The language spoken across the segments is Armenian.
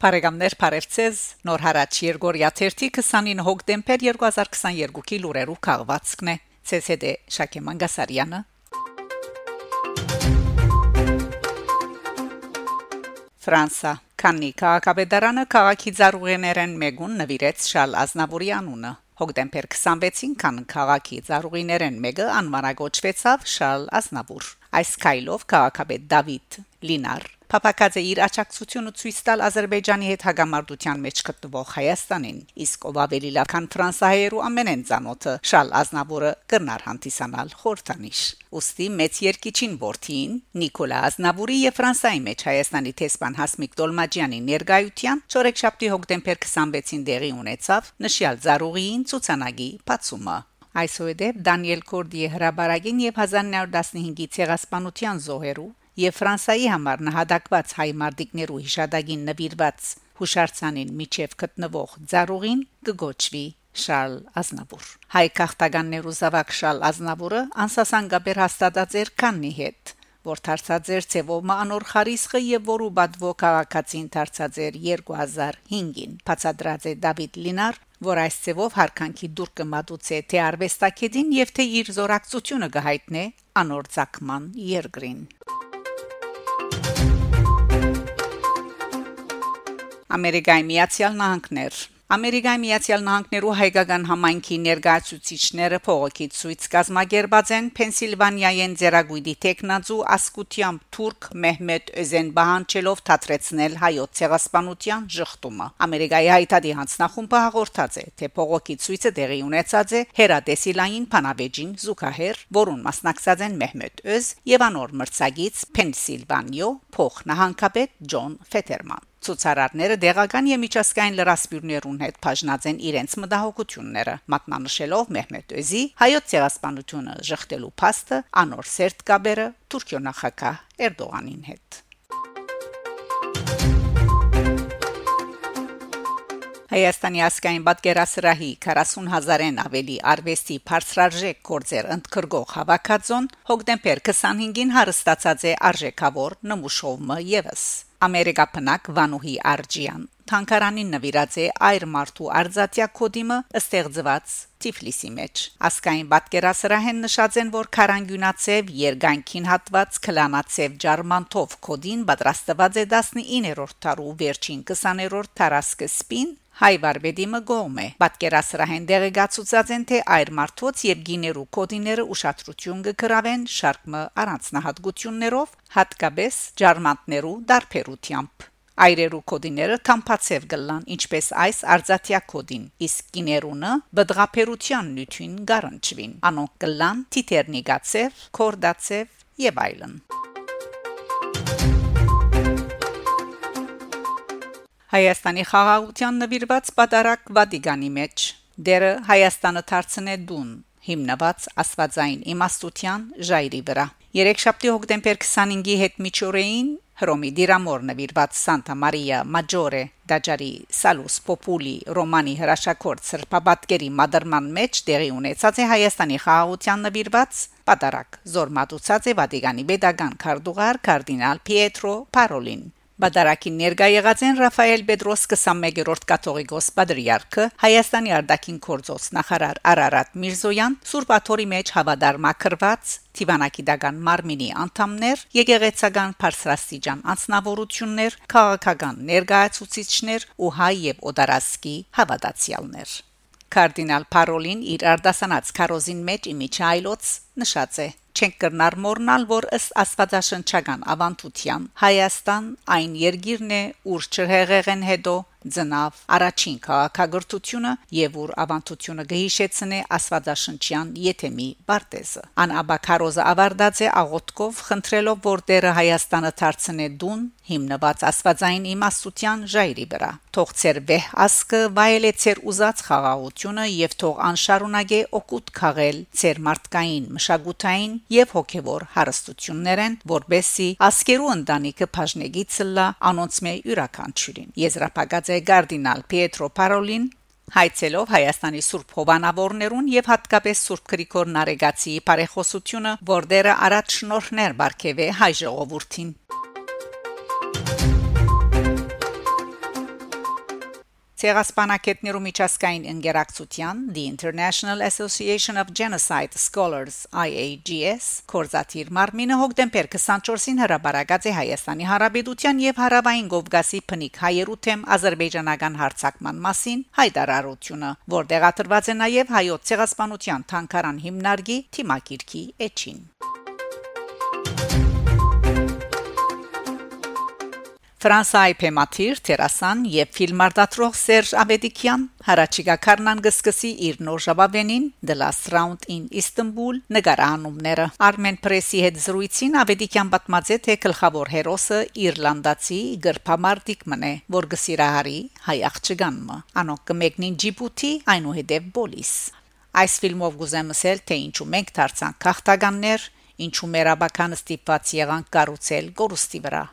Բարեկամներ Փարեվցես Նոր հարաճ Երգորիա 29 հոկտեմբեր 2022-ի լուրերով քաղվածքն է ՑՍԴ Շակե Մանգասարյանը Ֆրանսա. Կաննի քաղաքապետարանը քաղաքի ծառուղիներեն մեգուն նվիրեց Շալ Ազնավուրի անունը հոկտեմբեր 26-ին կան քաղաքի ծառուղիներեն մեկը անվանագոչվեցավ Շալ Ազնավուր այս քայլով քաղաքապետ Դավիթ Լինար Փապակաձե իր աճակցությունը ցույց տալ Ադրբեջանի հետ հագամարտության մեջ գտնվող Հայաստանին իսկ ով ավելի լավ քան Ֆրանսահայերու ամենեն ցանոթը Շալ Ազնավուրը կրնար հանդիսանալ խորտանիշ ուստի մեծ երկիչին Բորթին Նիկոլա Ազնավուրի եւ Ֆրանսայի մեջ Հայաստանի տեսփան Հասմիկ Դոլմաջյանի ներկայության Չորեքշաբթի հոկտեմբեր 26-ին դեղի ունեցավ նշյալ Զարուղիին ցուցանագի բացումը Այսուհետ Դանիել Կորդիի հրաբարագին եւ 1915-ի ցեղասպանության զոհերու եւ Ֆրանսայի համար նահատակված հայ մարտիկներու հիշադակին նվիրված հուշարձանին միջև գտնվող Զարուղին կգոչվի Շարլ Ազնավուր հայ քաղաքտականներու զավակ Շարլ Ազնավուրը անսասանգաբեր հաստատած էր քանի հետ որ դարձածեր ցևոմա անոր խարիսխը եւ որու բադվո քաղաքացին դարձածեր 2005-ին բացադրած է Դավիթ Լինար որ այս ցևով հարկանքի դուր կմատուցե թե արվեստակետին եւ թե իր զորակցությունը կհայտնե անոր ցակման երկրին Ամերիկայի Միացյալ Նահանգներ Ամերիկայի Միացյալ Նահանգներու հայկական համայնքի ներկայացուցիչները փողոքի ցույց կազմակերպած են Փենսիլվանիայեն ձերագույդի տեխնազու ասկուտիամ թուրք Մեհմեդ Էզենբահանչելով թատրեցնել հայոց ցեղասպանության ժխտումը Ամերիկայի հայտարարի հանձնախումբը հաղորդած է թե փողոքի ցույցը տեղի ունեցած է հերադեսիլային փանավեջին զուգահեռ որուն մասնակցած են Մեհմեդ Öz եւ անոր մրցակից Փենսիլվանիո փոխնահանգապետ Ջոն Ֆետերման Ցուցարարները դեղական եւ միջազգային լրասպիրներուն հետ բաժնած են իրենց մտահոգությունները, մատնանշելով Մեհմեդ Օզի հայոց ցեղասպանությունը ժխտելու փաստը անոր սերտ կաբերը Թուրքիո նախագահ Էրդողանին հետ։ Հայաստանի ասկային պատկերասրահի 40000-ն ավելի արվեստի բարձրարժեք գործեր ընդգրկող հավաքածոն հոկտեմբեր 25-ին հարստացած է արժեքավոր նմուշովը եւս Ամերիկա բնակ Վանուհի Արջյան Թանկարանին նվիրած է այր մարդու արձատյա կոդիմը ստեղծված Թիֆլիսի մեջ ասկային պատկերասրահեն նշած են որ քարանգյունացև երգանքին հատված քլանացև ջարմանտով կոդին պատրաստված է 19-րդ տարու վերջին 20-րդ տարասկը սպին հայ վարվեդիմը գոմ է. Պատկերասրահեն դեղեկացուցած են թե այր մարդոց եւ գիներու կոդիները ուշադրություն կգրավեն շարքը առանձնահատկություններով հատկապես ջարմանտներու դարբերությամբ այրերու կոդիները թամփացև գլան ինչպես այս արձատյա կոդին իսկ գիներունը բդղապերության նյութին գարանչվին անոնք գլան տիտերնիգացև կորդացև եւ այլն Հայաստանի խաղաղության նվիրված պատարակ Վատիկանի մեջ դերը Հայաստանը դարձնե դուն հիմնված աստվածային իմաստության ժայռի վրա Երեքշաբթի հոկտեմբեր 25-ի հետ միջօրեին Հռոմի Դիրամոր նվիրված Սանտա Մարիա Մաջորե Դաջարի Սալուս Պոպուլի Ռոմանի հրաշակորդ սրբաբատկերի մադրման մեջ տեղի ունեցած է Հայաստանի խաղաղության նվիրված պատարակ զորմատուցած է Վատիկանի pedagogan քարտուղար կարդինալ Պիետրո Պարոլին Բադարակին ներկա եղած են Ռաֆայել Պետրոս 21-րդ կաթողիկոս պատրիարքը, Հայաստանի արտաքին գործոս նախարար Արարատ Միրզոյան, Սուրբ Աթորի մեջ հավադարմակրված Տիվանակիդական մարմինի անդամներ, եկեղեցական բարձրաստիճան անձնավորություններ, քաղաքական ներկայացուցիչներ ու հայ եւ օդարասկի հավատացյալներ։ Կարդինալ Պարոլին իր արտասանած քարոզին մեջ իմիջայլոց նշած է. Չենք կրնար մորնալ, որ ըստ աստվածաշնչական ավանդության Հայաստան այն երկիրն է, ուր չհեղեղեն հետո ծնավ առաջին քաղաքագրթությունը եւ որ ավանդությունը գհիշեցնե աստվածաշնչյան եթեմի բարտեզը անաբակարոզը ավարտած է աղոտկով խնդրելով որ Տերը Հայաստանը դարձնե դուն հիմնված աստվածային իմաստության ժայռի վրա թող ծեր վեհ ասկը վայելե ծեր ուզած խաղաղությունը եւ թող անշարունակե օկուտ քաղել ծեր մարդկային մշակութային եւ հոգեվոր հարստություններեն որբեսի ասկերու ընտանիքը բաժնեգից լա անոնց մե յուրաքանչյուրին եզրափակած է կարդինալ Պիետրո Պարոլին հայցելով Հայաստանի Սուրբ Հովանավորներուն եւ հատկապես Սուրբ Գրիգոր Նարեգացի բարեխոսությունը, որդերը առաջ շնորհներ բարգեւե հայ ժողովրդին։ Ցեղասպանակետներու միջազգային ինտերակցիան The International Association of Genocide Scholars IAGS կորզաթիր մարմինը հոկտեմբեր 24-ին հրաբարացած է Հայաստանի Հարաբերության եւ Հարավային Կովկասի փնիկ հայերու թեմ ազերբայջանական հարցակման մասին հայտարարությունը, որտեղ աթրված է նաեւ հայոց ցեղասպանության թանկարան հիմնարկի թիմակիրքի էջին։ Ֆրանսիայի Փեմաթիր Տերասան եւ ֆիլմարտադրող Սերժ Աբեդիկյան հարաճիգա Կարնան գսկսի իր նոր ժապավենին The Last Round in Istanbul նկարահանումները Armen Press-ի հետ զրույցին Աբեդիկյան պատմած է թե գլխավոր հերոսը Իռլանդացի գրփամարտիկ մնե որ գսիրահարի հայ աղջկանմը անոնք կմեկնին Ջիբուտի այնուհետև Բոլիս Այս ֆիլմով գուզեմ ասել թե ինչու մենք դարձանք քաղաքականներ ինչու մեր աբականը ստիպված եղանք կառուցել գորուստի վրա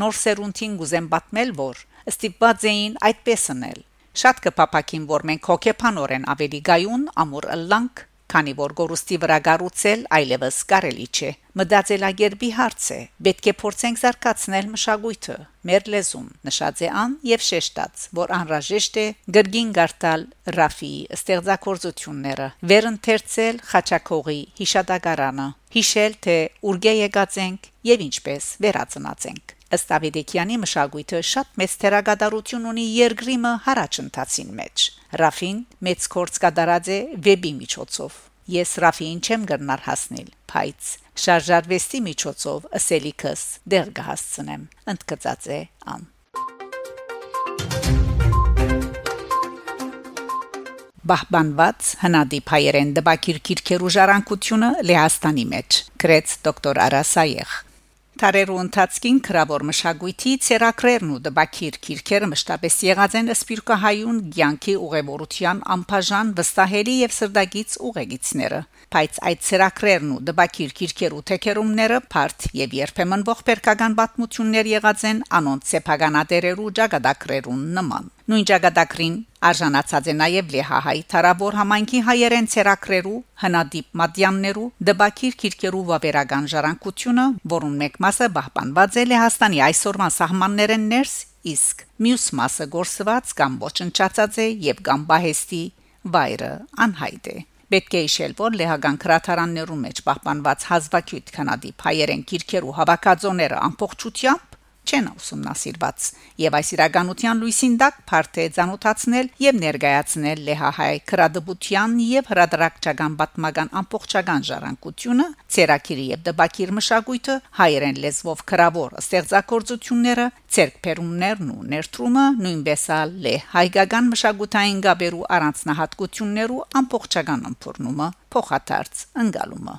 նոր սերունդին գուզեմ պատմել, որ ստիպված էին այդպես անել։ Շատ կփապակին, որ մենք հոգեբանորեն ավելի գայուն ամուր ըլլանք, քանի որ գորուստի վրա գառուցել այլևս կարելի չէ։ Մտածելագերբի հարց է։ Պետք է փորձենք զարգացնել մշակույթը, մեր լեզուն, նշած է ան եւ շեշտած, որ անհրաժեշտ է գրգին գարտալ Ռաֆի ստեղծագործությունները, վերընթերցել Խաչակողի հիշադակարանը, հիշել թե ուրգե եկած ենք եւ ինչպես վերածնացենք։ Ըստ Ավիդեկյանի մշակույթը շատ մեծ թերագադարություն ունի երկրիմը հարաճընթացին մեջ։ Ռաֆին մեծ կորց կդարած է վեբի միջոցով։ Ես Ռաֆին չեմ գնար հասնել, բայց շարժարվեստի միջոցով ըսելիքս դեր կհասցնեմ։ Ընդգծած է ան։ Բահբանված հնադիպ հայերեն դբակիր քիրքերու ժառանգությունը Լեհաստանի մեջ գրեց դոկտոր Արասայեղ Տարերու ընթացքին քրավոր մշակույթի ցերակրերն ու դբակիր քիրքերը մշտապես եղած են սպիրկահայուն ցանկի ուղևորության ամբաժան վստահելի եւ սրդագից ուղեգիցները բայց այդ ցերակրերն ու դբակիր քիրքերու թեկերումները բարդ եւ երբեմն ողբերգական պատմություններ եղած են անոնց սեփականատերերու ճակատագրերուն նման նույն ճակատագրին արժանացած է նաև լեհահայ Թարաբոր համայնքի հայերեն ցերակրերու հնադիպ մադյաններու դբակիր քիրքերու վավերական ժառանգությունը որուն մեկ մասը պահպանված է Լեհաստանի այսօրվան սահմաններեն ներս իսկ մյուս մասը գործված կամ ոչնչացած է եւ կամ բահեստի վայրը անհայտ է Պետք է հիշել, որ լեհական քրաթարաններու մեջ պահպանված հազվագյուտ քանադիպ հայերեն քիրքերու հավաքածոները ամբողջությամբ չեն ուսումնասիրված եւ այս իրականության լույսին դակ փարթե ցանոթացնել եւ ներկայացնել լեհահայ քրադբության եւ հրադրակչական պատմական ամբողջական ժառանգությունը ցերակիրի եւ դբակիր մշակույթը հայերեն լեզվով քրավոր ստեղծագործությունները ցերկփերումներն ու ներդրումը նույնպես ալ հայկական մշակութային գաբերու առանձնահատկություններու ամբողջական ըմբռնումը փոխադարձ ընկալումը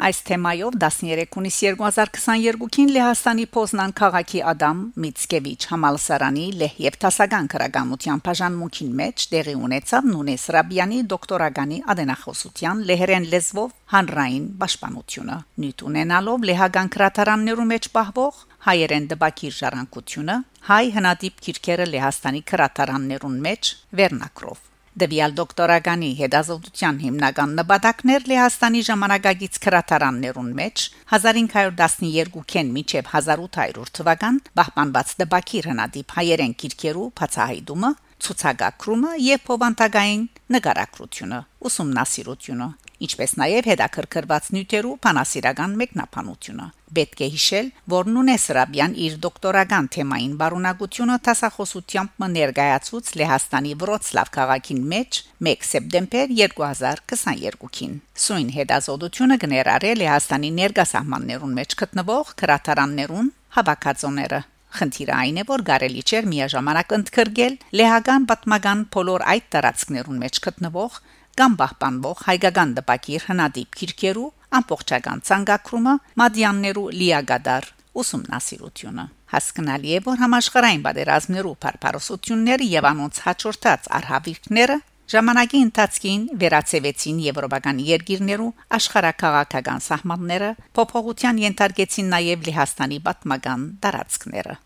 Այս թեմայով 13 հունիս 2022-ին Լեհաստանի Պոզնան քաղաքի Ադամ Միցկևիչ համալսարանի լեհ եւ տասական քրագամության բաժանմունքին մեջ տեղի ունեցավ Նունես Ռաբյանի դոկտորագանի ադենախոսության լեհերեն լեզվով հանրային պաշտպանությունը։ Նյութ ունենալով լեհական քրատարաններու մեջ պահվող հայերեն դբակիր ժառանգությունը հայ հնադիպ քիրքերը Լեհաստանի քրատարաններուն մեջ վերնակրով Դվյալ դոկտորագանի հետազոտության հիմնական նպատակներ Լեհաստանի ժամանակագից քրատարաններուն մեջ 1512-ին մինչև 1800 թվական պահպանված դբակիր հնադիպ հայերեն քիրքերու բացահայտումը, ցուցակագրումը եւ փոխանցագային նկարագրությունը, ուսումնասիրությունը ինչպես նաև հետաքրքրված նյութերու փանասիրական մեկնաբանությունը։ Պետք է հիշել, որ Նունես Ռաբյան իր դոկտորական թեմային բարունակությունը տասախոսությամբ ներկայացուց Լեհաստանի Վրոցլավ քաղաքին մեջ 1 սեպտեմբեր 2022-ին։ Սույն հետազոտությունը կներառել Լեհաստանի ներգասահմաններուն մեջ գտնվող քրատարաններուն հավաքածոները Խնդիրը այն է, որ կարելի չէ միաժամանակ ընդգրկել լեհական պատմական բոլոր այդ տարածքներուն մեջ գտնվող կամ պահպանվող հայկական դպակիր հնադիպ քիրքերու ամբողջական ցանկակրումը մադյաններու լիագադար ուսումնասիրությունը հասկանալի է որ համաշխարհային բادرազմներու բարբարոսությունները եւ անոնց հաջորդած արհավիրքները ժամանակի ընթացքին վերացեվեցին եվրոպական երկիրներու աշխարհակաղակական սահմանները փոփոխության ենթարկեցին նաեւ լիհաստանի պատմական տարածքները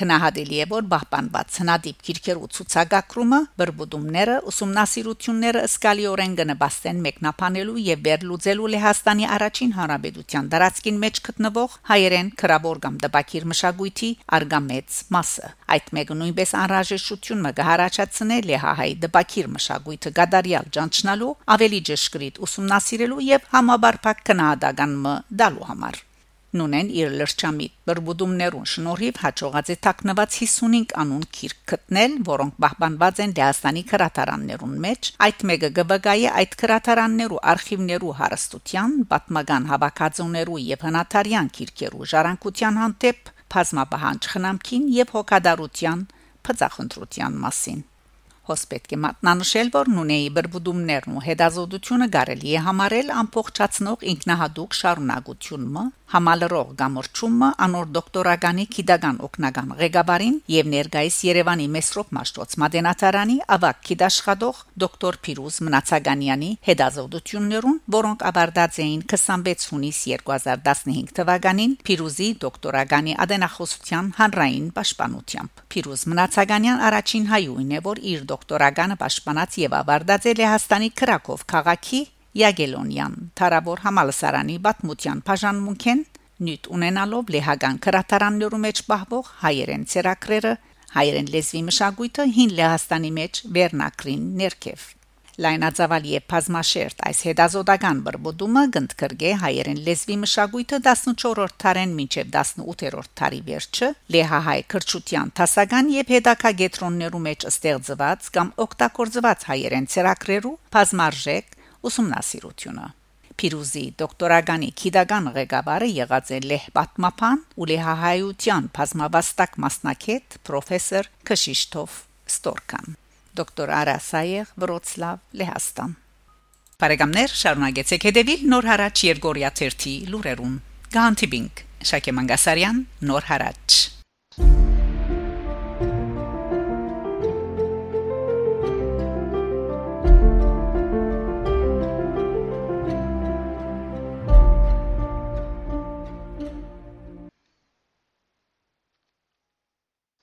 Քնահատելի է որ բահբանված հնադիպ քիրքերու ցուցակագրումը բրբուդումները ուսումնասիրությունները սկալիորեն կնպաստեն մեկնաբանելու եւ վերլուծելու Լեհաստանի առաջին հանրապետության դարածքին մեջ գտնվող հայերեն քրաբոր կամ դպակիր մշակույթի արգամեծ մասը այդ մեկը նույնպես անհրաժեշտություն մը կհարաճացնե Լեհահայ դպակիր մշակույթը գադարյալ ճանչնալու ավելի ճշգրիտ ուսումնասիրելու եւ համաբարփակ քնահատական մը դալու համար նունեն իր լրջամիտ բրբուդումներուն շնորհիվ հաջողած է թաքնված 55 անուն քիրք գտնել, որոնք պահպանված են Լեհաստանի քրատարաններուն մեջ։ Այդ մեկը գվգայի այդ քրատարաններու արխիվներու հարստության, պատմական հավաքածուներու եւ հնատարյան քիրքերու ժառանգության հանդեպ բազմապահանջ խնամքին եւ հոգադարության փծախնդրության մասին հոս պետք է մատնանշել, որ նունեի բրբուդումներն ու հետազոտությունը կարելի է համարել ամփոփչացնող ինքնահատուկ շարունակությունը, համալրող գամորչումը անոր դոկտորականի քիդական օկնական ղեկավարին եւ ներկայիս Երևանի Մեսրոպ Մաշտոց Մադենատարանի ավակ քիդաշխատող դոկտոր Փիրուզ Մնացականյանի հետազոտություններուն, որոնք ավարտած էին 26 հունիս 2015 թվականին Փիրուզի դոկտորականի ադենախոսության հանրային պաշտպանությամբ։ Փիրուզ Մնացականյան առաջին հայուին է, որ իր դոկտորականը պաշտպանած եւ ավարտած է Լեհաստանի Կրակով քաղաքի Յագելոնյան Թարավոր համալսարանի Բաթմутյան բաժանմունքեն նյութ ունենալով լեհական քրատարաններու մեջ պահվող հայերեն ցերակրերը հայերեն լեզվի մշակույթը հին Լեհաստանի մեջ վերնակրին ներքև լայնածավալ եւ բազմաշերտ այս հետազոտական բրբոդումը գնդկրգե հայերեն լեզվի մշակույթը 14-րդ դարեն մինչև 18-րդ դարի վերջը լեհահայ քրչության տասական եւ հետակա գետրոններու մեջ ստեղծված կամ օգտագործված հայերեն ցերակրերու բազմարժեք ուսումնասիրությունը Փիրուզի դոկտորագանի քիդական ղեկավարը եղած է Լեհ Պատմապան ու Լեհահայության բազմավաստակ մասնակետ պրոֆեսոր Քշիշտով Ստորկան դոկտոր Արասայեղ Վրոցլավ Լեհաստան Բարեկամներ շարունակեցեք հետևել նոր հարաճ Երգորիա 1-ի լուրերուն Գանտիբինգ Շակե Մանգասարյան նոր հարաճ